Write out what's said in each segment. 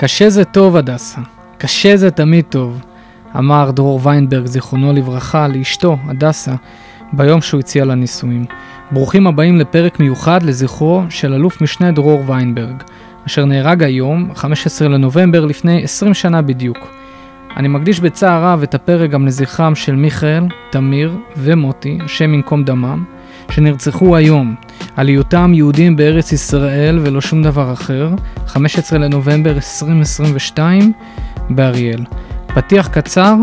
קשה זה טוב, הדסה. קשה זה תמיד טוב. אמר דרור ויינברג, זיכרונו לברכה, לאשתו, הדסה, ביום שהוא הציע לה נישואים. ברוכים הבאים לפרק מיוחד לזכרו של אלוף משנה דרור ויינברג, אשר נהרג היום, 15 לנובמבר, לפני 20 שנה בדיוק. אני מקדיש בצער רב את הפרק גם לזכרם של מיכאל, תמיר ומוטי, השם ינקום דמם, שנרצחו היום, על היותם יהודים בארץ ישראל ולא שום דבר אחר, 15 לנובמבר 2022 באריאל. פתיח קצר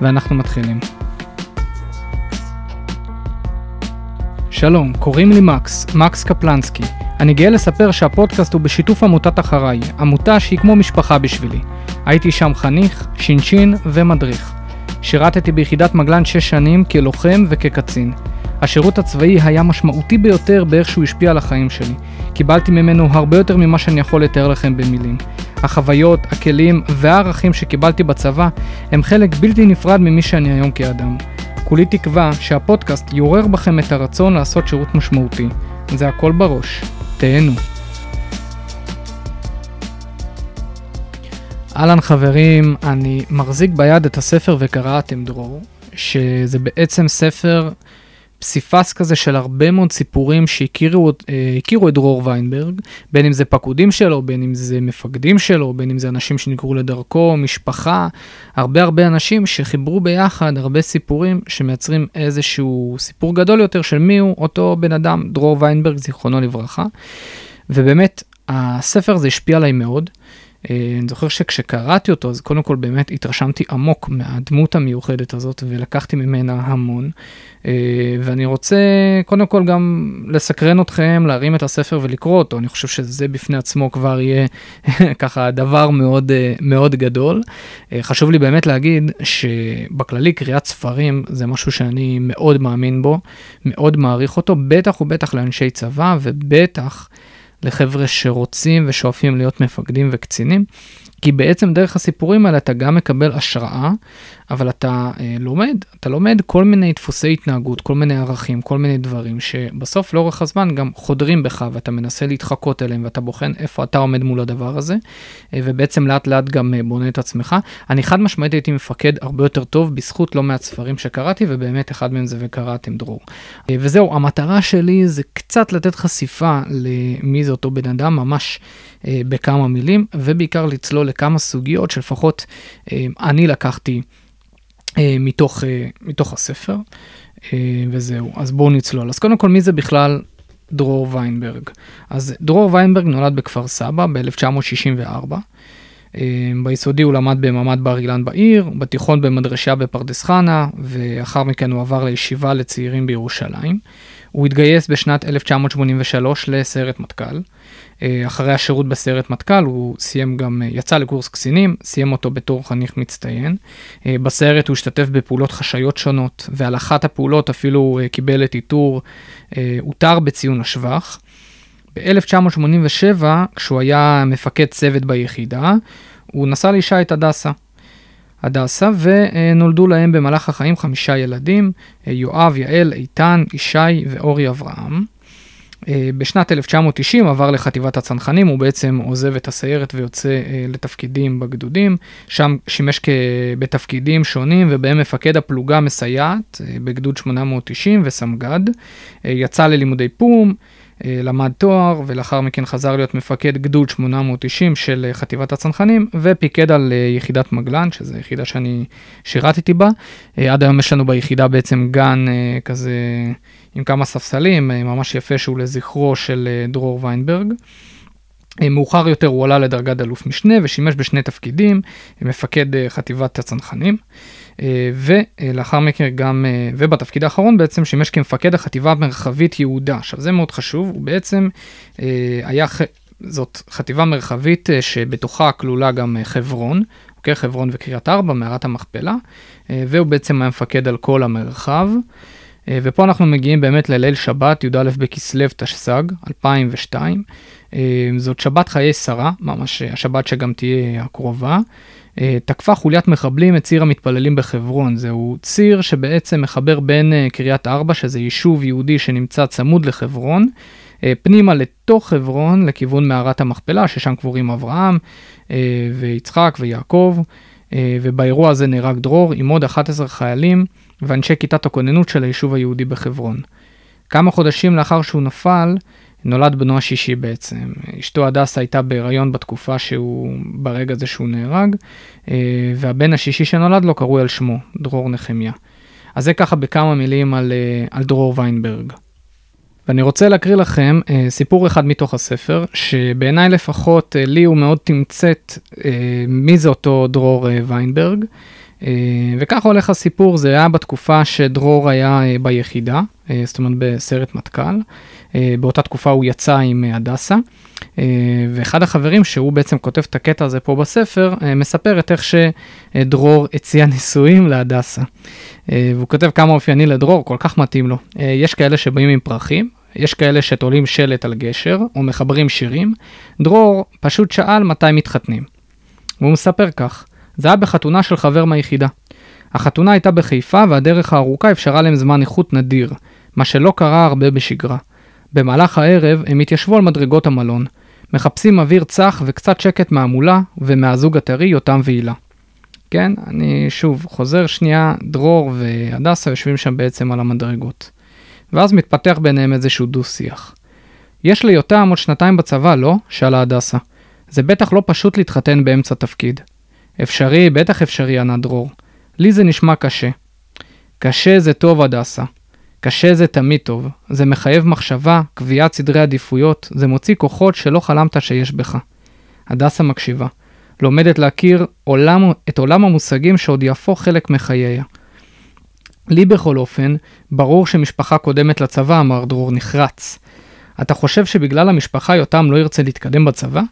ואנחנו מתחילים. שלום, קוראים לי מקס, מקס קפלנסקי. אני גאה לספר שהפודקאסט הוא בשיתוף עמותת אחריי, עמותה שהיא כמו משפחה בשבילי. הייתי שם חניך, שינשין ומדריך. שירתתי ביחידת מגלן 6 שנים כלוחם וכקצין. השירות הצבאי היה משמעותי ביותר באיך שהוא השפיע על החיים שלי. קיבלתי ממנו הרבה יותר ממה שאני יכול לתאר לכם במילים. החוויות, הכלים והערכים שקיבלתי בצבא הם חלק בלתי נפרד ממי שאני היום כאדם. כולי תקווה שהפודקאסט יעורר בכם את הרצון לעשות שירות משמעותי. זה הכל בראש. תהנו. אהלן חברים, אני מחזיק ביד את הספר וקראתם דרור, שזה בעצם ספר פסיפס כזה של הרבה מאוד סיפורים שהכירו אה, את דרור ויינברג, בין אם זה פקודים שלו, בין אם זה מפקדים שלו, בין אם זה אנשים שנקראו לדרכו, משפחה, הרבה הרבה אנשים שחיברו ביחד הרבה סיפורים שמייצרים איזשהו סיפור גדול יותר של מי הוא אותו בן אדם, דרור ויינברג, זיכרונו לברכה. ובאמת, הספר הזה השפיע עליי מאוד. אה, אני זוכר שכשקראתי אותו, אז קודם כל באמת התרשמתי עמוק מהדמות המיוחדת הזאת, ולקחתי ממנה המון. אה, ואני רוצה קודם כל גם לסקרן אתכם, להרים את הספר ולקרוא אותו. אני חושב שזה בפני עצמו כבר יהיה ככה דבר מאוד, אה, מאוד גדול. חשוב לי באמת להגיד שבכללי קריאת ספרים זה משהו שאני מאוד מאמין בו, מאוד מעריך אותו, בטח ובטח לאנשי צבא, ובטח... לחבר'ה שרוצים ושואפים להיות מפקדים וקצינים, כי בעצם דרך הסיפורים האלה אתה גם מקבל השראה, אבל אתה אה, לומד, אתה לומד כל מיני דפוסי התנהגות, כל מיני ערכים, כל מיני דברים, שבסוף לאורך הזמן גם חודרים בך ואתה מנסה להתחקות אליהם ואתה בוחן איפה אתה עומד מול הדבר הזה, אה, ובעצם לאט לאט גם אה, בונה את עצמך. אני חד משמעית הייתי מפקד הרבה יותר טוב בזכות לא מעט ספרים שקראתי, ובאמת אחד מהם זה וקראתם דרור. אה, וזהו, המטרה שלי זה קצת לתת חשיפה למי זה אותו בן אדם, ממש אה, בכמה מילים, ובעיקר לצלול לכמה סוגיות שלפחות אה, אני לקחתי. אה, מתוך, אה, מתוך הספר, וזהו, אז בואו נצלול. אז קודם כל, מי זה בכלל דרור ויינברג? אז דרור ויינברג נולד בכפר סבא ב-1964. ביסודי הוא למד בממ"ד בר אילן בעיר, בתיכון במדרשה בפרדס חנה, ואחר מכן הוא עבר לישיבה לצעירים בירושלים. הוא התגייס בשנת 1983 לסיירת מטכ"ל. אה, אחרי השירות בסיירת מטכ"ל הוא סיים גם, אה, יצא לקורס קצינים, סיים אותו בתור חניך מצטיין. אה, בסיירת הוא השתתף בפעולות חשאיות שונות, ועל אחת הפעולות אפילו קיבל את עיטור, הותר בציון השבח. ב-1987, כשהוא היה מפקד צוות ביחידה, הוא נסע לאישה את הדסה. הדסה, ונולדו להם במהלך החיים חמישה ילדים, יואב, יעל, איתן, ישי ואורי אברהם. אה, בשנת 1990 עבר לחטיבת הצנחנים, הוא בעצם עוזב את הסיירת ויוצא אה, לתפקידים בגדודים, שם שימש בתפקידים שונים ובהם מפקד הפלוגה מסייעת אה, בגדוד 890 וסמג"ד, יצא ללימודי פום, למד תואר ולאחר מכן חזר להיות מפקד גדוד 890 של חטיבת הצנחנים ופיקד על יחידת מגלן, שזו יחידה שאני שירתתי בה. עד היום יש לנו ביחידה בעצם גן כזה עם כמה ספסלים, אה, ממש יפה שהוא לזכרו של אה, דרור ויינברג. אה, מאוחר יותר הוא עלה לדרגת אלוף משנה ושימש בשני תפקידים, מפקד חטיבת הצנחנים, ולאחר מכן גם, ובתפקיד האחרון בעצם שימש כמפקד החטיבה המרחבית יהודה. עכשיו זה מאוד חשוב, הוא בעצם היה, זאת חטיבה מרחבית שבתוכה כלולה גם חברון, אוקיי, חברון וקריית ארבע, מערת המכפלה, והוא בעצם היה מפקד על כל המרחב. אה, ופה אנחנו מגיעים באמת לליל שבת, י"א בכסלו תשס"ג, 2002. אה, זאת שבת חיי שרה, ממש השבת שגם תהיה הקרובה. אה, תקפה חוליית מחבלים את ציר המתפללים בחברון. זהו ציר שבעצם מחבר בין קריית ארבע, שזה יישוב יהודי שנמצא צמוד לחברון, פנימה לתוך חברון, לכיוון מערת המכפלה, ששם קבורים אברהם ויצחק ויעקב, ובאירוע הזה נהרג דרור עם עוד 11 חיילים ואנשי כיתת הכוננות של היישוב היהודי בחברון. כמה חודשים לאחר שהוא נפל, נולד בנו השישי בעצם. אשתו הדסה הייתה בהיריון בתקופה שהוא, ברגע הזה שהוא נהרג, אה, והבן השישי שנולד לו קרוי על שמו, דרור נחמיה. אז זה ככה בכמה מילים על, אה, על דרור ויינברג. ואני רוצה להקריא לכם אה, סיפור אחד מתוך הספר, שבעיניי לפחות לי הוא מאוד תמצת מי זה אותו דרור ויינברג. וככה הולך הסיפור, זה היה בתקופה שדרור היה ביחידה, זאת אומרת בסרט מטכ"ל. אה, באותה תקופה הוא יצא עם אה, הדסה, אה, ואחד החברים שהוא בעצם כותב את הקטע הזה פה בספר, מספר את איך שדרור הציע נישואים להדסה. והוא כותב כמה אופייני לדרור, כל כך מתאים לו. יש כאלה שבאים עם פרחים, יש כאלה שתולים שלט על גשר, או מחברים שירים. דרור פשוט שאל מתי מתחתנים. והוא מספר כך, זה היה בחתונה של חבר מהיחידה. החתונה הייתה בחיפה והדרך הארוכה אפשרה להם זמן איכות נדיר, מה שלא קרה הרבה בשגרה. במהלך הערב הם התיישבו על מדרגות המלון, מחפשים אוויר צח וקצת שקט מהמולה ומהזוג הטרי יותם והילה. כן, אני שוב חוזר שנייה, דרור והדסה יושבים שם בעצם על המדרגות. ואז מתפתח ביניהם איזשהו דו-שיח. יש ליותם עוד שנתיים בצבא, לא? שאלה הדסה. זה בטח לא פשוט להתחתן באמצע תפקיד. אפשרי, בטח אפשרי, ענה דרור. לי זה נשמע קשה. קשה זה טוב, הדסה. קשה זה תמיד טוב, זה מחייב מחשבה, קביעת סדרי עדיפויות, זה מוציא כוחות שלא חלמת שיש בך. הדסה מקשיבה, לומדת להכיר עולם, את עולם המושגים שעוד יהפוך חלק מחייה. לי בכל אופן, ברור שמשפחה קודמת לצבא, אמר דרור נחרץ. אתה חושב שבגלל המשפחה יותם לא ירצה להתקדם בצבא?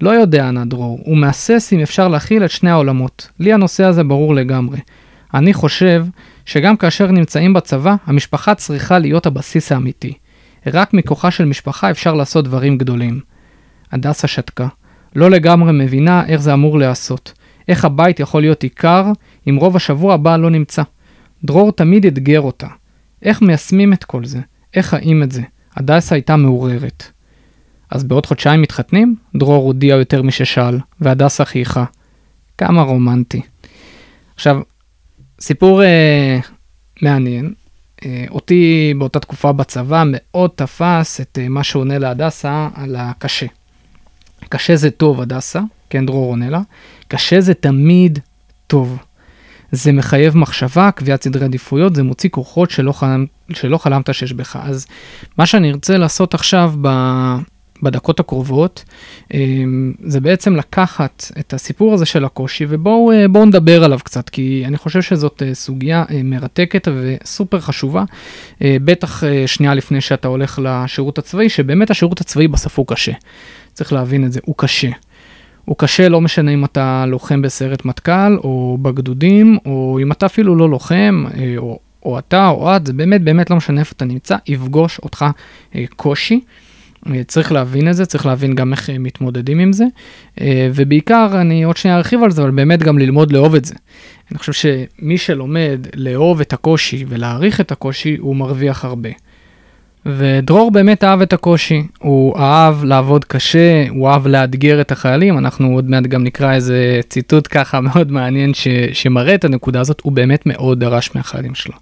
לא יודע, ענה דרור, הוא מהסס אם אפשר להכיל את שני העולמות. לי הנושא הזה ברור לגמרי. אני חושב שגם כאשר נמצאים בצבא, המשפחה צריכה להיות הבסיס האמיתי. רק מכוחה של משפחה אפשר לעשות דברים גדולים. הדסה שתקה. לא לגמרי מבינה איך זה אמור להיעשות. איך הבית יכול להיות עיקר אם רוב השבוע הבא לא נמצא. דרור תמיד אתגר אותה. איך מיישמים את כל זה? איך חיים את זה? הדסה הייתה מעוררת. אז בעוד חודשיים מתחתנים? דרור הודיע יותר מששאל, והדסה חייכה. כמה רומנטי. עכשיו, סיפור אה, מעניין. אה, אותי באותה תקופה בצבא מאוד תפס את אה, מה שעונה להדסה על הקשה. קשה זה טוב, הדסה, כן, דרור עונה לה. קשה זה תמיד טוב. זה מחייב מחשבה, קביעת סדרי עדיפויות, זה מוציא כוחות שלא, חלמת, שלא חלמת שיש בך. אז מה שאני ארצה לעשות עכשיו ב... בדקות הקרובות, אמ, זה בעצם לקחת את הסיפור הזה של הקושי ובואו אה, נדבר עליו קצת, כי אני חושב שזאת אה, סוגיה אה, מרתקת וסופר חשובה, בטח שנייה לפני שאתה הולך לשירות הצבאי, שבאמת השירות הצבאי בסוף הוא קשה. צריך להבין את זה, הוא קשה. הוא קשה לא משנה אם אתה לוחם בסיירת מטכ"ל או בגדודים, או אם אתה אפילו לא לוחם, או, או אתה או את, זה באמת באמת לא משנה איפה אתה נמצא, יפגוש אותך קושי. צריך להבין את זה, צריך להבין גם איך מתמודדים עם זה, אה, ובעיקר, אני עוד שנייה ארחיב על זה, אבל באמת גם ללמוד לאהוב את זה. אני חושב שמי שלומד לאהוב את הקושי ולהעריך את הקושי, הוא מרוויח הרבה. ודרור באמת אהב את הקושי, הוא אהב לעבוד קשה, הוא אהב לאתגר את החיילים, אנחנו עוד מעט גם נקרא איזה ציטוט ככה מאוד מעניין ש, שמראה את הנקודה הזאת, הוא באמת מאוד דרש מהחיילים שלו.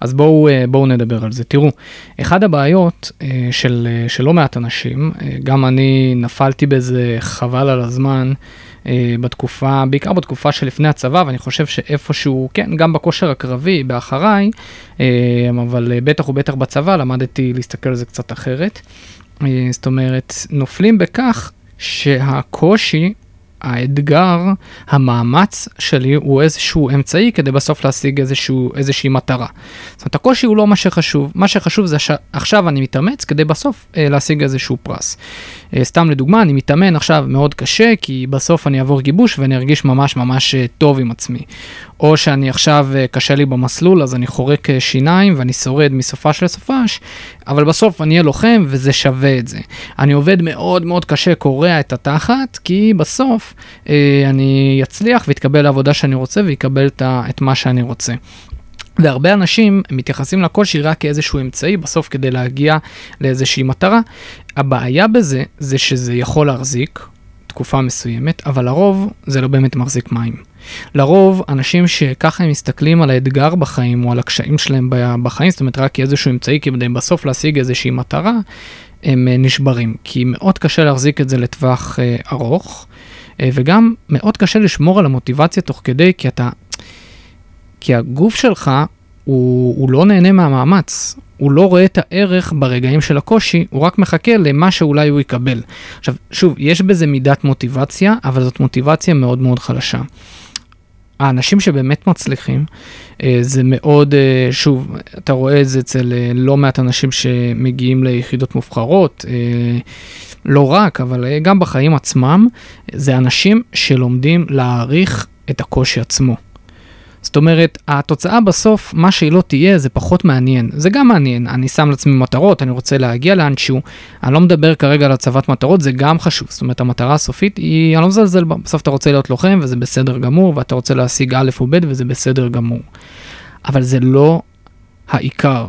אז בואו, אה, בואו נדבר על זה. תראו, אחד הבעיות אה, של, אה, של לא מעט אנשים, גם אני נפלתי בזה חבל על הזמן, בתקופה, בעיקר בתקופה שלפני הצבא, ואני חושב שאיפשהו, כן, גם בכושר הקרבי, באחריי, אה, אבל אה, בטח ובטח בצבא, למדתי להסתכל על זה קצת אחרת. זאת אומרת, נופלים בכך שהקושי האתגר, המאמץ שלי הוא איזשהו אמצעי כדי בסוף להשיג איזשהו, איזושהי מטרה. זאת אומרת, הקושי הוא לא מה שחשוב, מה שחשוב זה שעכשיו אני מתאמץ כדי בסוף אה, להשיג איזשהו פרס. אה, סתם לדוגמה, אני מתאמן עכשיו מאוד קשה, כי בסוף אני אעבור גיבוש ואני ארגיש ממש ממש אה, טוב עם עצמי. או שאני עכשיו אה, קשה לי במסלול, אז אני חורק אה, שיניים ואני שורד מסופש לסופש, אבל בסוף אני אהיה לוחם וזה שווה את זה. אני עובד מאוד מאוד קשה, קורע את התחת, כי בסוף אה, אני אצליח ואתקבל לעבודה שאני רוצה ואקבל את, מה שאני רוצה. והרבה אנשים מתייחסים לקושי רק כאיזשהו אמצעי בסוף כדי להגיע לאיזושהי מטרה. הבעיה בזה זה שזה יכול להחזיק תקופה מסוימת, אבל לרוב זה לא באמת מחזיק מים. לרוב אנשים שככה הם מסתכלים על האתגר בחיים או על הקשיים שלהם בחיים, זאת אומרת רק כאיזשהו אמצעי כדי בסוף להשיג איזושהי מטרה, הם נשברים, כי מאוד קשה להחזיק את זה לטווח אה, ארוך, אה, וגם מאוד קשה לשמור על המוטיבציה תוך כדי, כי אתה כי הגוף שלך הוא, הוא לא נהנה מהמאמץ, הוא לא רואה את הערך ברגעים של הקושי, הוא רק מחכה למה שאולי הוא יקבל. עכשיו, שוב, יש בזה מידת מוטיבציה, אבל זאת מוטיבציה מאוד מאוד חלשה. האנשים שבאמת מצליחים, אה, זה מאוד, אה, שוב, אתה רואה את זה אצל אה, לא מעט אנשים שמגיעים ליחידות מובחרות, לא רק, אבל גם בחיים עצמם, זה אנשים שלומדים להעריך את הקושי עצמו. זאת אומרת, התוצאה בסוף, מה שהיא לא תהיה, זה פחות מעניין. זה גם מעניין, אני שם לעצמי מטרות, אני רוצה להגיע לאנשהו. אני לא מדבר כרגע על הצבת מטרות, זה גם חשוב. זאת אומרת, המטרה הסופית היא, אני לא מזלזל בה, בסוף אתה רוצה להיות לוחם וזה בסדר גמור, ואתה רוצה להשיג א' או ב' וזה בסדר גמור. אבל זה לא העיקר,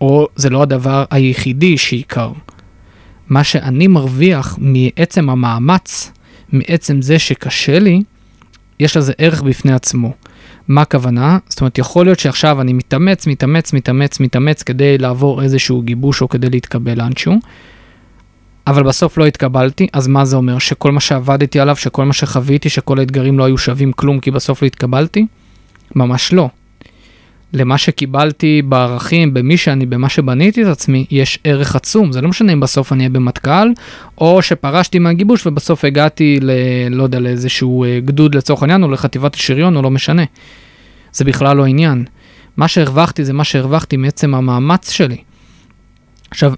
או זה לא הדבר היחידי שעיקר. מה שאני מרוויח מעצם המאמץ, מעצם זה שקשה לי, יש לזה ערך בפני עצמו. מה הכוונה? זאת אומרת, יכול להיות שעכשיו אני מתאמץ, מתאמץ, מתאמץ, מתאמץ כדי לעבור איזשהו גיבוש או כדי להתקבל לאנשהו, אבל בסוף לא התקבלתי, אז מה זה אומר? שכל מה שעבדתי עליו, שכל מה שחוויתי, שכל האתגרים לא היו שווים כלום כי בסוף לא התקבלתי? ממש לא. למה שקיבלתי בערכים, במי שאני, במה שבניתי את עצמי, יש ערך עצום. זה לא משנה אם בסוף אני אהיה במטכ"ל, או שפרשתי מהגיבוש ובסוף הגעתי ל... לא יודע, לאיזשהו אה, גדוד לצורך העניין, או לחטיבת השריון, או לא משנה. זה בכלל לא עניין. מה שהרווחתי זה מה שהרווחתי מעצם המאמץ שלי. עכשיו,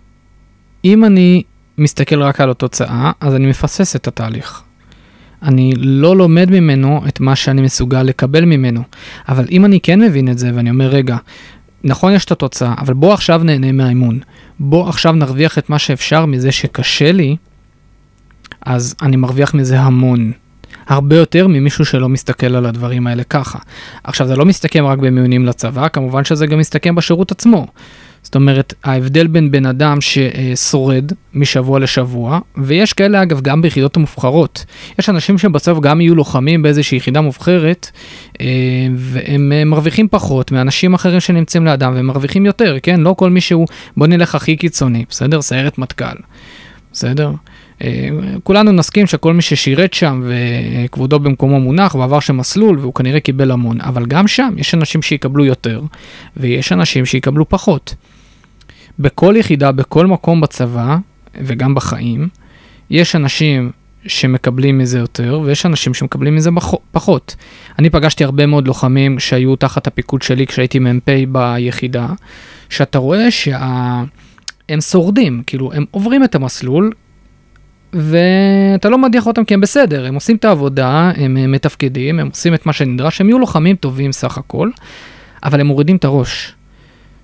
אם אני מסתכל רק על התוצאה, אז אני מפסס את התהליך. אני לא לומד ממנו את מה שאני מסוגל לקבל ממנו. אבל אם אני כן מבין את זה ואני אומר, רגע, נכון יש את התוצאה, אבל בוא עכשיו נהנה מהאימון. בוא עכשיו נרוויח את מה שאפשר מזה שקשה לי, אז אני מרוויח מזה המון. הרבה יותר ממישהו שלא מסתכל על הדברים האלה ככה. עכשיו, זה לא מסתכם רק במיונים לצבא, כמובן שזה גם מסתכם בשירות עצמו. זאת אומרת, ההבדל בין בן אדם ששורד משבוע לשבוע, ויש כאלה אגב גם ביחידות המובחרות. יש אנשים שבסוף גם יהיו לוחמים באיזושהי יחידה מובחרת, אה, והם אה, מרוויחים פחות מאנשים אחרים שנמצאים לידם, והם מרוויחים יותר, כן? לא כל מי שהוא, בוא נלך הכי קיצוני, בסדר? סיירת מטכ"ל, בסדר? אה, כולנו נסכים שכל מי ששירת שם וכבודו במקומו מונח ועבר שם מסלול והוא כנראה קיבל המון, אבל גם שם יש אנשים שיקבלו יותר ויש אנשים שיקבלו פחות. בכל יחידה, בכל מקום בצבא וגם בחיים, יש אנשים שמקבלים מזה יותר ויש אנשים שמקבלים מזה פחות. אני פגשתי הרבה מאוד לוחמים שהיו תחת הפיקוד שלי כשהייתי מ"פ ביחידה, שאתה רואה שהם שורדים, כאילו הם עוברים את המסלול ואתה לא מדיח אותם כי הם בסדר, הם עושים את העבודה, הם מתפקדים, הם עושים את מה שנדרש, הם יהיו לוחמים טובים סך הכל, אבל הם מורידים את הראש.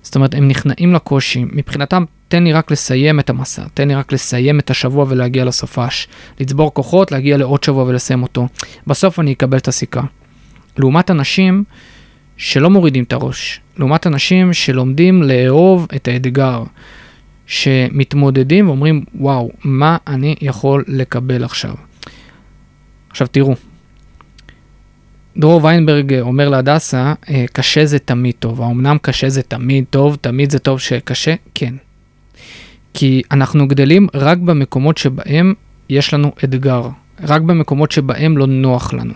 זאת אומרת, הם נכנעים לקושי. מבחינתם, תן לי רק לסיים את המסע, תן לי רק לסיים את השבוע ולהגיע לסופש. לצבור כוחות, להגיע לעוד שבוע ולסיים אותו. בסוף אני אקבל את הסיכה. לעומת אנשים שלא מורידים את הראש, לעומת אנשים שלומדים לאהוב את האתגר. שמתמודדים ואומרים, וואו, מה אני יכול לקבל עכשיו? עכשיו תראו, דרור ויינברג אומר להדסה, אה, קשה זה תמיד טוב. האמנם קשה זה תמיד טוב, תמיד זה טוב שקשה? כן. כי אנחנו גדלים רק במקומות שבהם יש לנו אתגר, רק במקומות שבהם לא נוח לנו.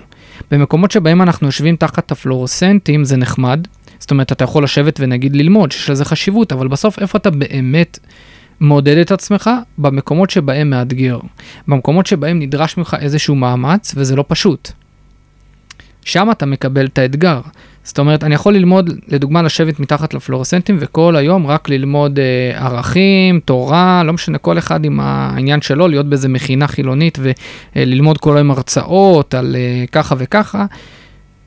במקומות שבהם אנחנו יושבים תחת הפלורוסנטים זה נחמד, זאת אומרת, אתה יכול לשבת ונגיד ללמוד, שיש לזה חשיבות, אבל בסוף איפה אתה באמת מעודד את עצמך? במקומות שבהם מאתגר. במקומות שבהם נדרש ממך איזשהו מאמץ, וזה לא פשוט. שם אתה מקבל את האתגר. זאת אומרת, אני יכול ללמוד, לדוגמה, לשבת מתחת לפלורסנטים וכל היום רק ללמוד אה, ערכים, תורה, לא משנה, כל אחד עם העניין שלו, להיות באיזה מכינה חילונית וללמוד כל היום הרצאות על אה, ככה וככה,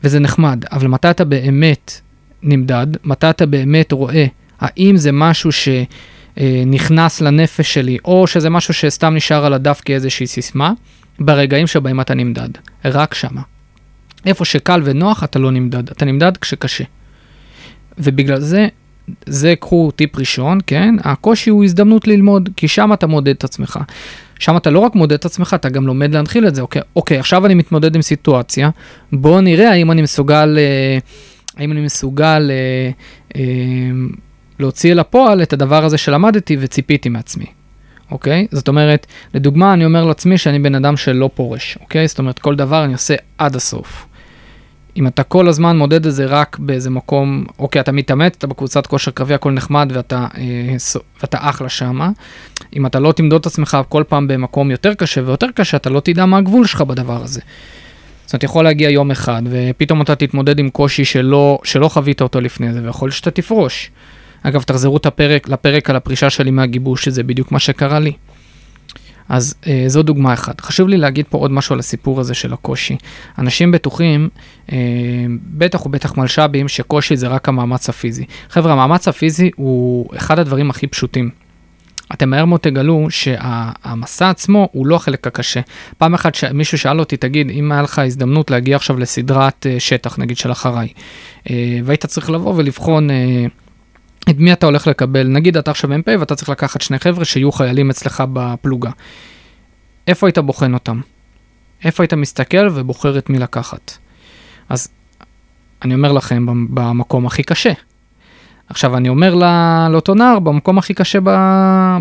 וזה נחמד. אבל מתי אתה באמת נמדד, מתי אתה באמת רואה האם זה משהו שנכנס לנפש שלי, או שזה משהו שסתם נשאר על הדף כאיזושהי סיסמה, ברגעים שבהם אתה נמדד, רק שמה. איפה שקל ונוח אתה לא נמדד, אתה נמדד כשקשה. ובגלל זה, זה קחו טיפ ראשון, כן? הקושי הוא הזדמנות ללמוד, כי שם אתה מודד את עצמך. שם אתה לא רק מודד את עצמך, אתה גם לומד להנחיל את זה. אוקיי, אוקיי עכשיו אני מתמודד עם סיטואציה, בואו נראה האם אני מסוגל, אה, האם אני מסוגל אה, אה, להוציא אל הפועל את הדבר הזה שלמדתי וציפיתי מעצמי. אוקיי? זאת אומרת, לדוגמה, אני אומר לעצמי שאני בן אדם שלא פורש, אוקיי? זאת אומרת, כל דבר אני עושה עד הסוף. אם אתה כל הזמן מודד את זה רק באיזה מקום, אוקיי, אתה מתאמץ, אתה בקבוצת כושר קרבי, הכל נחמד ואתה, אה, ואתה אחלה שמה. אם אתה לא תמדוד את עצמך כל פעם במקום יותר קשה ויותר קשה, אתה לא תדע מה הגבול שלך בדבר הזה. זאת אומרת, יכול להגיע יום אחד, ופתאום אתה תתמודד עם קושי שלא, שלא חווית אותו לפני זה, ויכול שאתה תפרוש. אגב, תחזרו את הפרק, לפרק על הפרישה שלי מהגיבוש, שזה בדיוק מה שקרה לי. אז אה, זו דוגמה אחת. חשוב לי להגיד פה עוד משהו על הסיפור הזה של הקושי. אנשים בטוחים, אה, בטח ובטח מלש"בים, שקושי זה רק המאמץ הפיזי. חבר'ה, המאמץ הפיזי הוא אחד הדברים הכי פשוטים. אתם מהר מאוד תגלו שהמסע עצמו הוא לא החלק הקשה. פעם אחת מישהו שאל אותי, תגיד, אם היה לך הזדמנות להגיע עכשיו לסדרת אה, שטח, נגיד של אחריי, אה, והיית צריך לבוא ולבחון... אה, את מי אתה הולך לקבל, נגיד אתה עכשיו מ"פ ואתה צריך לקחת שני חבר'ה שיהיו חיילים אצלך בפלוגה. איפה היית בוחן אותם? איפה היית מסתכל ובוחר את מי לקחת? אז אני אומר לכם, במקום הכי קשה. עכשיו אני אומר לא, לאותו נער במקום הכי קשה ב,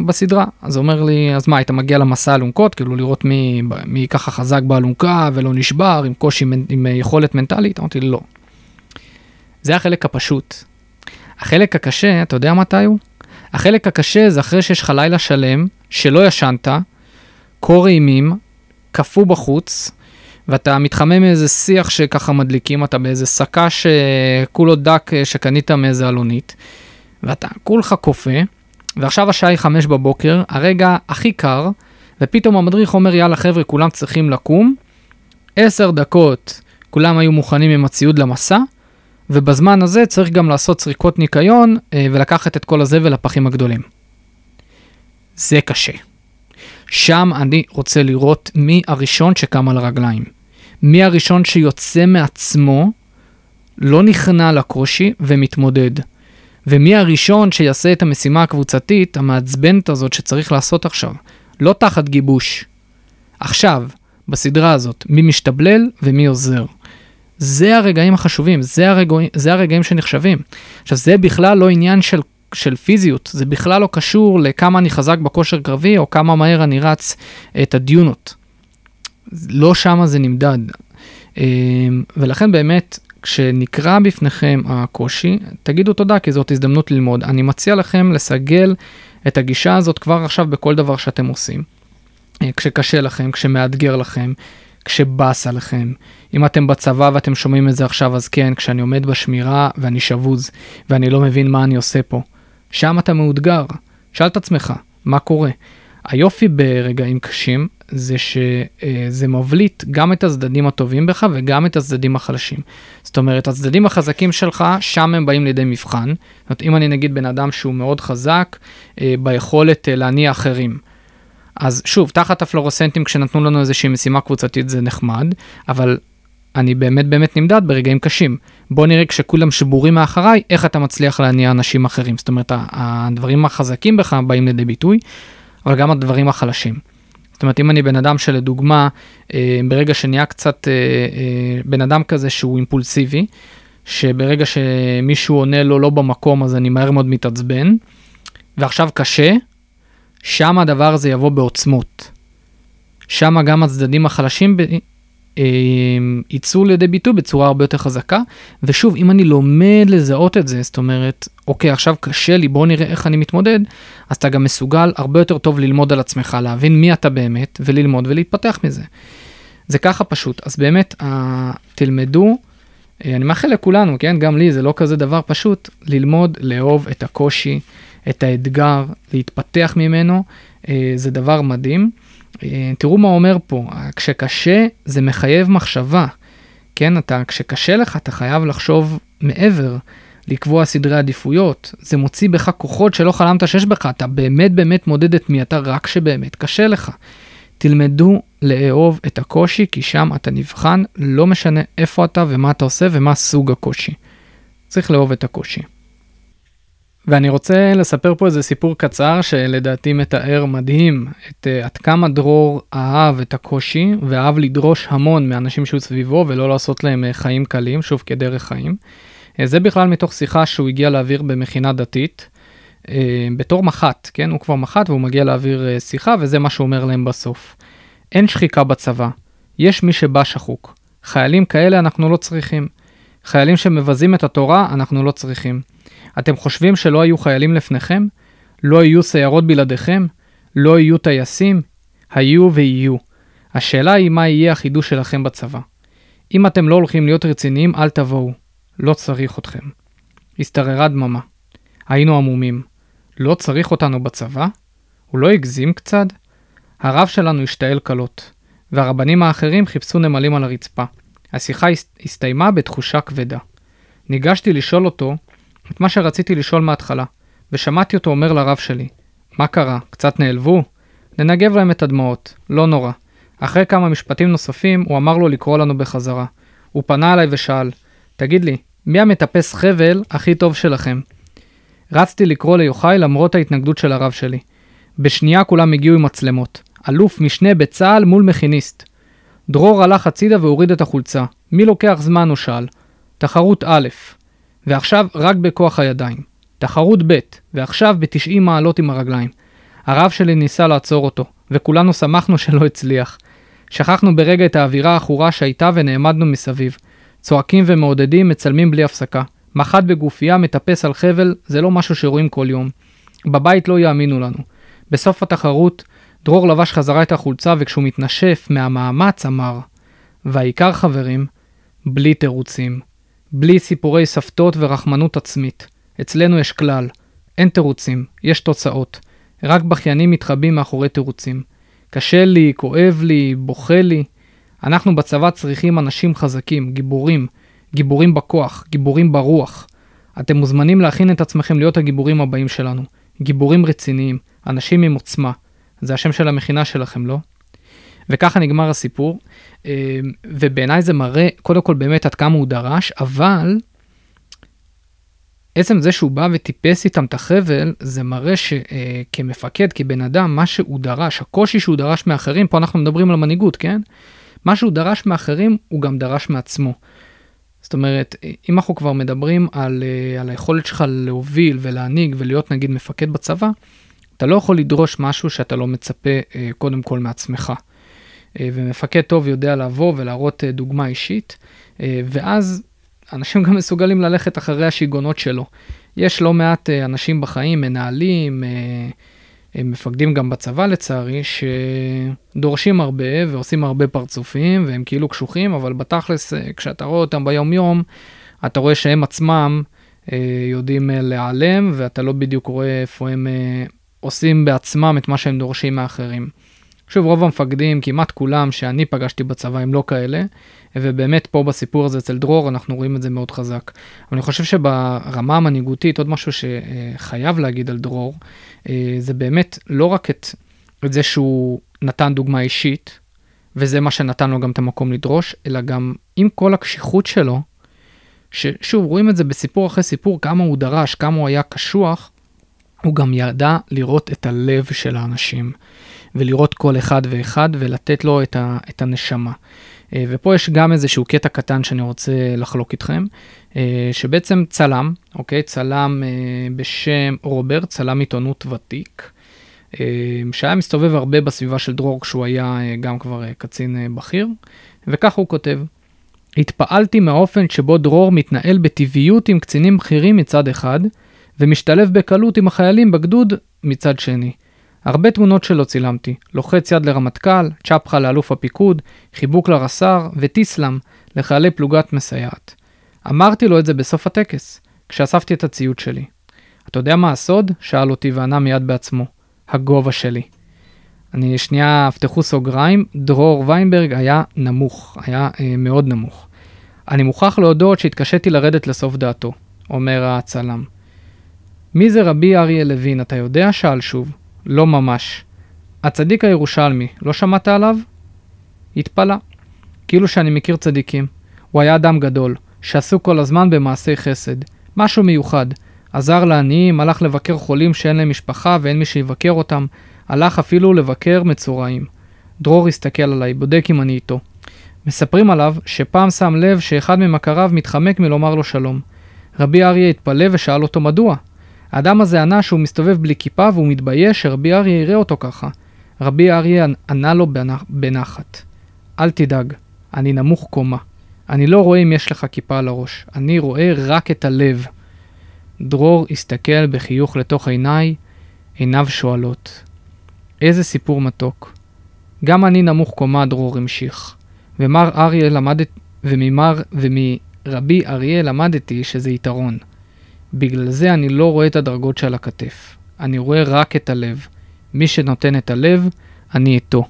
בסדרה, אז הוא אומר לי, אז מה, היית מגיע למסע אלונקות, כאילו לראות מי, מי ככה חזק באלונקה ולא נשבר, עם קושי, עם יכולת מנטלית? אמרתי לי, לא. זה החלק הפשוט. החלק הקשה, אתה יודע מתי הוא? החלק הקשה זה אחרי שיש לך לילה שלם, שלא ישנת, קור אימים, קפוא בחוץ, ואתה מתחמם מאיזה שיח שככה מדליקים, אתה באיזה שקה שכולו דק שקנית מאיזה אלונית, ואתה כולך קופא, ועכשיו השעה היא חמש בבוקר, הרגע הכי קר, ופתאום המדריך אומר, יאללה חבר'ה, כולם צריכים לקום, עשר דקות כולם היו מוכנים עם הציוד למסע, ובזמן הזה צריך גם לעשות סריקות ניקיון אה, ולקחת את כל הזבל לפחים הגדולים. זה קשה. שם אני רוצה לראות מי הראשון שקם על הרגליים. מי הראשון שיוצא מעצמו, לא נכנע לקושי ומתמודד. ומי הראשון שיעשה את המשימה הקבוצתית המעצבנת הזאת שצריך לעשות עכשיו. לא תחת גיבוש. עכשיו, בסדרה הזאת, מי משתבלל ומי עוזר. זה הרגעים החשובים, זה, הרגעים, זה הרגעים שנחשבים. עכשיו, זה בכלל לא עניין של, של פיזיות, זה בכלל לא קשור לכמה אני חזק בכושר קרבי או כמה מהר אני רץ את הדיונות. לא שמה זה נמדד. אמ, ולכן באמת, כשנקרא בפניכם הקושי, תגידו תודה, כי זאת הזדמנות ללמוד. אני מציע לכם לסגל את הגישה הזאת כבר עכשיו בכל דבר שאתם עושים. אה, כשקשה לכם, כשמאתגר לכם, כשבאס עליכם. אם אתם בצבא ואתם שומעים את זה עכשיו, אז כן, כשאני עומד בשמירה ואני שבוז, ואני לא מבין מה אני עושה פה. שם אתה מאותגר. שאל את עצמך, מה קורה? היופי ברגעים קשים זה שזה מבליט גם את הצדדים הטובים בך וגם את הצדדים החלשים. זאת אומרת, הצדדים החזקים שלך, שם הם באים לידי מבחן. זאת אומרת, אם אני נגיד בן אדם שהוא מאוד חזק אה, ביכולת אה, להניע אחרים. אז שוב, תחת הפלורוסנטים כשנתנו לנו איזושהי משימה קבוצתית זה נחמד, אבל אני באמת באמת נמדד ברגעים קשים. בוא נראה כשכולם שבורים מאחריי, איך אתה מצליח להניע אנשים אחרים. זאת אומרת, הדברים החזקים בך באים לידי ביטוי, אבל גם הדברים החלשים. זאת אומרת, אם אני בן אדם שלדוגמה, אה, ברגע שנהיה קצת אה, אה, בן אדם כזה שהוא אימפולסיבי, שברגע שמישהו עונה לו לא במקום אז אני מהר מאוד מתעצבן, ועכשיו קשה, שם הדבר הזה יבוא בעוצמות. שם גם הצדדים החלשים. אה, יצאו לידי ביטוי בצורה הרבה יותר חזקה. ושוב, אם אני לומד לזהות את זה, זאת אומרת, אוקיי, עכשיו קשה לי, בוא נראה איך אני מתמודד, אז אתה גם מסוגל הרבה יותר טוב ללמוד על עצמך, להבין מי אתה באמת, וללמוד ולהתפתח מזה. זה ככה פשוט. אז באמת, תלמדו, אה, אני מאחל לכולנו, כן, גם לי זה לא כזה דבר פשוט, ללמוד לאהוב את הקושי, את האתגר, להתפתח ממנו, אה, זה דבר מדהים. אה, תראו מה אומר פה, כשקשה זה מחייב מחשבה. כן, אתה, כשקשה לך אתה חייב לחשוב מעבר, לקבוע סדרי עדיפויות. זה מוציא בך כוחות שלא חלמת שיש בך, אתה באמת באמת מודד את מי אתה רק כשבאמת קשה לך. תלמדו לאהוב את הקושי, כי שם אתה נבחן, לא משנה איפה אתה ומה אתה עושה ומה סוג הקושי. צריך לאהוב את הקושי. ואני רוצה לספר פה איזה סיפור קצר שלדעתי מתאר מדהים את uh, עד כמה דרור אהב את הקושי ואהב לדרוש המון מאנשים שהיו סביבו ולא לעשות להם uh, חיים קלים, שוב כדרך חיים. Uh, זה בכלל מתוך שיחה שהוא הגיע להעביר במכינה דתית, uh, בתור מח"ט, כן? הוא כבר מח"ט והוא מגיע להעביר uh, שיחה וזה מה שהוא אומר להם בסוף. אין שחיקה בצבא, יש מי שבא שחוק. חיילים כאלה אנחנו לא צריכים. חיילים שמבזים את התורה אנחנו לא צריכים. אתם חושבים שלא היו חיילים לפניכם? לא יהיו סיירות בלעדיכם? לא יהיו טייסים? היו ויהיו. השאלה היא מה יהיה החידוש שלכם בצבא. אם אתם לא הולכים להיות רציניים, אל תבואו. לא צריך אתכם. השתררה דממה. היינו עמומים. לא צריך אותנו בצבא? הוא לא הגזים קצת? הרב שלנו השתעל כלות, והרבנים האחרים חיפשו נמלים על הרצפה. השיחה הסתיימה בתחושה כבדה. ניגשתי לשאול אותו את מה שרציתי לשאול מההתחלה, ושמעתי אותו אומר לרב שלי, מה קרה, קצת נעלבו? ננגב להם את הדמעות, לא נורא. אחרי כמה משפטים נוספים, הוא אמר לו לקרוא לנו בחזרה. הוא פנה אליי ושאל, תגיד לי, מי המטפס חבל הכי טוב שלכם? רצתי לקרוא ליוחאי למרות ההתנגדות של הרב שלי. בשנייה כולם הגיעו עם מצלמות. אלוף משנה בצה"ל מול מכיניסט. דרור הלך הצידה והוריד את החולצה. מי לוקח זמן? הוא שאל. תחרות א', ועכשיו רק בכוח הידיים. תחרות ב', ועכשיו ב-90 מעלות עם הרגליים. הרב שלי ניסה לעצור אותו, וכולנו שמחנו שלא הצליח. שכחנו ברגע את האווירה העכורה שהייתה ונעמדנו מסביב. צועקים ומעודדים, מצלמים בלי הפסקה. מח"ט בגופייה מטפס על חבל, זה לא משהו שרואים כל יום. בבית לא יאמינו לנו. בסוף התחרות, דרור לבש חזרה את החולצה וכשהוא מתנשף מהמאמץ אמר, והעיקר חברים, בלי תירוצים. בלי סיפורי סבתות ורחמנות עצמית. אצלנו יש כלל, אין תירוצים, יש תוצאות. רק בכיינים מתחבאים מאחורי תירוצים. קשה לי, כואב לי, בוכה לי. אנחנו בצבא צריכים אנשים חזקים, גיבורים, גיבורים בכוח, גיבורים ברוח. אתם מוזמנים להכין את עצמכם להיות הגיבורים הבאים שלנו. גיבורים רציניים, אנשים עם עוצמה. זה השם של המכינה שלכם, לא? וככה נגמר הסיפור, אה, ובעיניי זה מראה קודם כל באמת עד כמה הוא דרש, אבל עצם זה שהוא בא וטיפס איתם את החבל, זה מראה שכמפקד, אה, כבן אדם, מה שהוא דרש, הקושי שהוא דרש מאחרים, פה אנחנו מדברים על המנהיגות, כן? מה שהוא דרש מאחרים, הוא גם דרש מעצמו. זאת אומרת, אם אנחנו כבר מדברים על, אה, על היכולת שלך להוביל ולהנהיג ולהיות נגיד מפקד בצבא, אתה לא יכול לדרוש משהו שאתה לא מצפה קודם כל מעצמך. אה, ומפקד טוב יודע לבוא ולהראות אה, דוגמה אישית, אה, ואז אנשים גם מסוגלים ללכת אחרי השיגעונות שלו. יש לא מעט אנשים בחיים, מנהלים, מפקדים גם בצבא לצערי, שדורשים הרבה ועושים הרבה פרצופים והם כאילו קשוחים, אבל בתכלס, כשאתה רואה אותם ביום יום, אתה רואה שהם עצמם יודעים להיעלם, ואתה לא בדיוק רואה איפה הם עושים בעצמם את מה שהם דורשים מאחרים. שוב, רוב המפקדים, כמעט כולם שאני פגשתי בצבא הם לא כאלה, ובאמת פה בסיפור הזה אצל דרור אנחנו רואים את זה מאוד חזק. אבל אני חושב שברמה המנהיגותית, עוד משהו שחייב להגיד על דרור, אה, זה באמת לא רק את, את זה שהוא נתן דוגמה אישית, וזה מה שנתן לו גם את המקום לדרוש, אלא גם עם כל הקשיחות שלו, ששוב, רואים את זה בסיפור אחרי סיפור, כמה הוא דרש, כמה הוא היה קשוח, הוא גם ידע לראות את הלב של האנשים. ולראות כל אחד ואחד ולתת לו את, ה, את הנשמה. אה, ופה יש גם איזשהו קטע קטן שאני רוצה לחלוק איתכם, אה, שבעצם צלם, אוקיי? צלם אה, בשם רוברט, צלם עיתונות ותיק, שהיה מסתובב הרבה בסביבה של דרור כשהוא היה גם כבר קצין בכיר, וככה הוא כותב: התפעלתי מהאופן שבו דרור מתנהל בטבעיות עם קצינים בכירים מצד אחד, ומשתלב בקלות עם החיילים בגדוד מצד שני. הרבה תמונות שלו צילמתי, לוחץ יד לרמטכ"ל, צ'פחה לאלוף הפיקוד, חיבוק לרס"ר וטיסלאם לחיילי פלוגת מסייעת. אמרתי לו את זה בסוף הטקס, כשאספתי את הציוד שלי. אתה יודע מה הסוד? שאל אותי וענה מיד בעצמו. הגובה שלי. אני שנייה, פתחו סוגריים, דרור ויינברג היה נמוך, היה אה, מאוד נמוך. אני מוכרח להודות שהתקשיתי לרדת לסוף דעתו, אומר הצלם. מי זה רבי אריה לוין, אתה יודע? שאל שוב. לא ממש. הצדיק הירושלמי, לא שמעת עליו? התפלא. כאילו שאני מכיר צדיקים. הוא היה אדם גדול, שעסוק כל הזמן במעשי חסד. משהו מיוחד. עזר לעניים, הלך לבקר חולים שאין להם משפחה ואין מי שיבקר אותם, הלך אפילו לבקר מצורעים. דרור הסתכל עליי, בודק אם אני איתו. מספרים עליו שפעם שם לב שאחד ממכריו מתחמק מלומר לו שלום. רבי אריה התפלא ושאל אותו מדוע. האדם הזה ענה שהוא מסתובב בלי כיפה והוא מתבייש שרבי אריה יראה אותו ככה. רבי אריה ענה לו בנחת. אל תדאג, אני נמוך קומה. אני לא רואה אם יש לך כיפה על הראש, אני רואה רק את הלב. דרור הסתכל בחיוך לתוך עיניי, עיניו שואלות. איזה סיפור מתוק. גם אני נמוך קומה, דרור המשיך. ומר אריה למדת, וממר, ומרבי אריה למדתי שזה יתרון. בגלל זה אני לא רואה את הדרגות שעל הכתף. אני רואה רק את הלב. מי שנותן את הלב, אני איתו.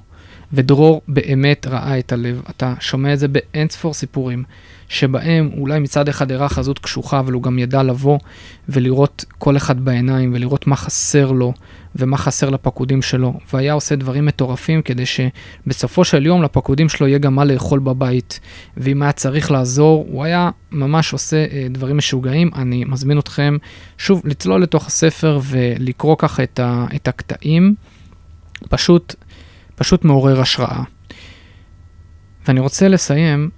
ודרור באמת ראה את הלב. אתה שומע את זה באין ספור סיפורים, שבהם אולי מצד אחד הראה חזות קשוחה, אבל הוא גם ידע לבוא ולראות כל אחד בעיניים, ולראות מה חסר לו, ומה חסר לפקודים שלו, והיה עושה דברים מטורפים כדי שבסופו של יום לפקודים שלו יהיה גם מה לאכול בבית, ואם היה צריך לעזור, הוא היה ממש עושה אה, דברים משוגעים. אני מזמין אתכם שוב לצלול לתוך הספר ולקרוא ככה את, את הקטעים, פשוט, פשוט מעורר השראה. ואני רוצה לסיים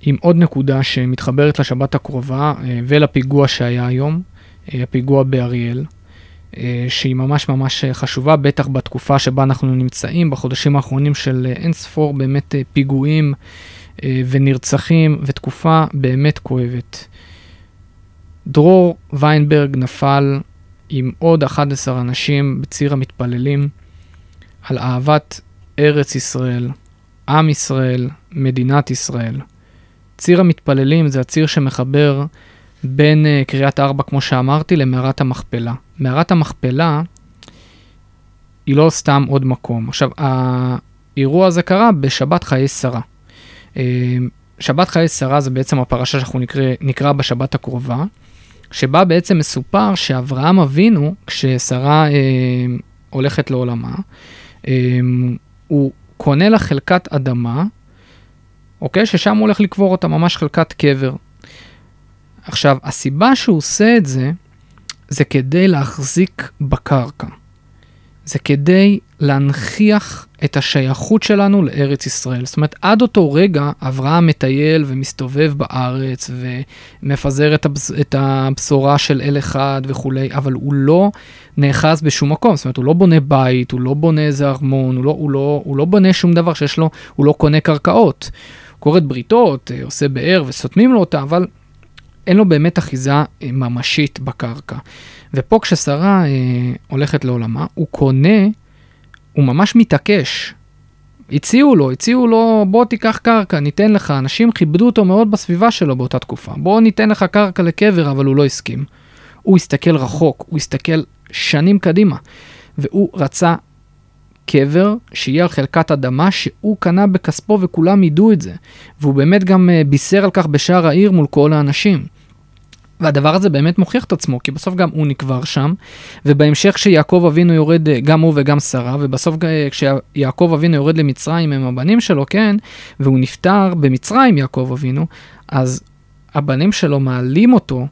עם עוד נקודה שמתחברת לשבת הקרובה אה, ולפיגוע שהיה היום, אה, הפיגוע באריאל. אה, שהיא ממש ממש חשובה, בטח בתקופה שבה אנחנו נמצאים, בחודשים האחרונים של אין ספור באמת אה, פיגועים אה, ונרצחים, ותקופה באמת כואבת. דרור ויינברג נפל עם עוד 11 אנשים בציר המתפללים על אהבת ארץ ישראל, עם ישראל, מדינת ישראל. ציר המתפללים זה הציר שמחבר בין uh, קריית ארבע, כמו שאמרתי, למערת המכפלה. מערת המכפלה היא לא סתם עוד מקום. עכשיו, האירוע הזה קרה בשבת חיי שרה. Uh, שבת חיי שרה זה בעצם הפרשה שאנחנו נקרא, נקרא בשבת הקרובה, שבה בעצם מסופר שאברהם אבינו, כששרה uh, הולכת לעולמה, uh, הוא קונה לה חלקת אדמה, אוקיי? ששם הוא הולך לקבור אותה, ממש חלקת קבר. עכשיו, הסיבה שהוא עושה את זה, זה כדי להחזיק בקרקע. זה כדי להנכיח את השייכות שלנו לארץ ישראל. זאת אומרת, עד אותו רגע אברהם מטייל ומסתובב בארץ ומפזר את, הבש... את הבשורה של אל אחד וכולי, אבל הוא לא נאחז בשום מקום. זאת אומרת, הוא לא בונה בית, הוא לא בונה איזה ארמון, הוא לא, הוא, לא, הוא לא בונה שום דבר שיש לו, הוא לא קונה קרקעות. הוא כורת בריתות, אה, עושה באר וסותמים לו אותה, אבל אין לו באמת אחיזה אה, ממשית בקרקע. ופה כששרה אה, הולכת לעולמה, הוא קונה, הוא ממש מתעקש. הציעו לו, הציעו לו, בוא תיקח קרקע, ניתן לך. אנשים כיבדו אותו מאוד בסביבה שלו באותה תקופה. בוא ניתן לך קרקע לקבר, אבל הוא לא הסכים. הוא הסתכל רחוק, הוא הסתכל שנים קדימה. והוא רצה קבר שיהיה על חלקת אדמה שהוא קנה בכספו וכולם ידעו את זה. והוא באמת גם אה, בישר על כך בשער העיר מול כל האנשים. והדבר הזה באמת מוכיח את עצמו, כי בסוף גם הוא נקבר שם, ובהמשך כשיעקב אבינו יורד, גם הוא וגם שרה, ובסוף כשיעקב אבינו יורד למצרים עם הבנים שלו, כן, והוא נפטר במצרים, יעקב אבינו, אז הבנים שלו מעלים אותו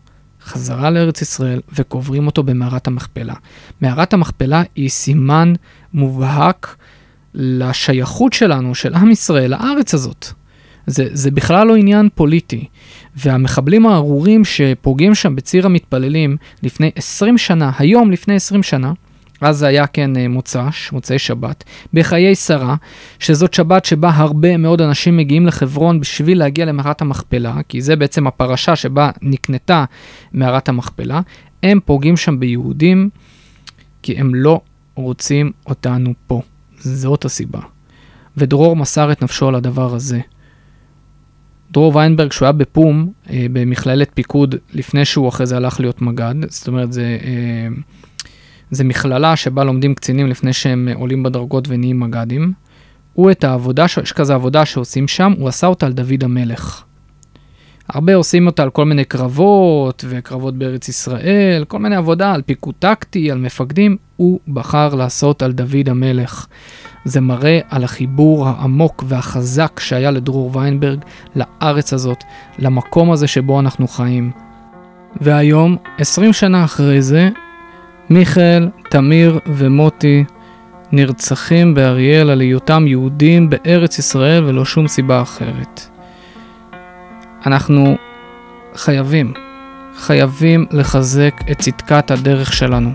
חזרה לארץ ישראל וקוברים אותו במערת המכפלה. מערת המכפלה היא סימן מובהק לשייכות שלנו, של עם ישראל, לארץ הזאת. זה, זה בכלל לא עניין פוליטי. והמחבלים הארורים שפוגעים שם בציר המתפללים לפני 20 שנה, היום לפני 20 שנה, אז זה היה כן אה, מוצ"ש, מוצאי שבת, בחיי שרה, שזאת שבת שבה הרבה מאוד אנשים מגיעים לחברון בשביל להגיע למערת המכפלה, כי זה בעצם הפרשה שבה נקנתה מערת המכפלה, הם פוגעים שם ביהודים, כי הם לא רוצים אותנו פה. זאת הסיבה. ודרור מסר את נפשו על הדבר הזה. דרור ויינברג, שהוא היה בפום, אה, במכללת פיקוד, לפני שהוא אחרי זה הלך להיות מג"ד, זאת אומרת, זה, אה, זה מכללה שבה לומדים קצינים לפני שהם עולים בדרגות ונהיים מג"דים. הוא את העבודה, יש כזה עבודה שעושים שם, הוא עשה אותה על דוד המלך. הרבה עושים אותה על כל מיני קרבות, וקרבות בארץ ישראל, כל מיני עבודה על פיקוד טקטי, על מפקדים, הוא בחר לעשות על דוד המלך. זה מראה על החיבור העמוק והחזק שהיה לדרור ויינברג לארץ הזאת, למקום הזה שבו אנחנו חיים. והיום, 20 שנה אחרי זה, מיכאל, תמיר ומוטי נרצחים באריאל על היותם יהודים בארץ ישראל ולא שום סיבה אחרת. אנחנו חייבים, חייבים לחזק את צדקת הדרך שלנו,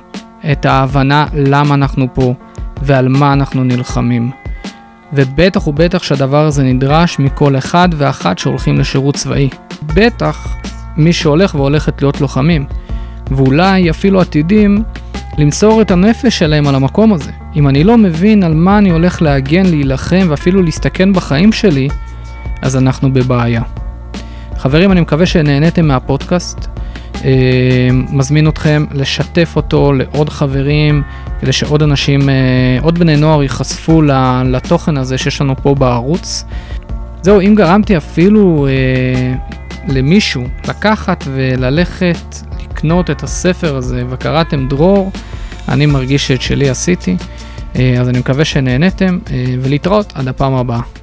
את ההבנה למה אנחנו פה ועל מה אנחנו נלחמים. ובטח ובטח שהדבר הזה נדרש מכל אחד ואחת שהולכים לשירות צבאי. בטח מי שהולך והולכת להיות לוחמים, ואולי אפילו עתידים למסור את הנפש שלהם על המקום הזה. אם אני לא מבין על מה אני הולך להגן, להילחם ואפילו להסתכן בחיים שלי, אז אנחנו בבעיה. חברים, אני מקווה שנהניתם מהפודקאסט. אה, מזמין אתכם לשתף אותו לעוד חברים, כדי שעוד אנשים, אה, עוד בני נוער ייחשפו לתוכן הזה שיש לנו פה בערוץ. זהו, אם גרמתי אפילו אה, למישהו לקחת וללכת לקנות את הספר הזה וקראתם דרור, אני מרגיש שאת שלי עשיתי. אז אני מקווה שנהניתם ולהתראות עד הפעם הבאה.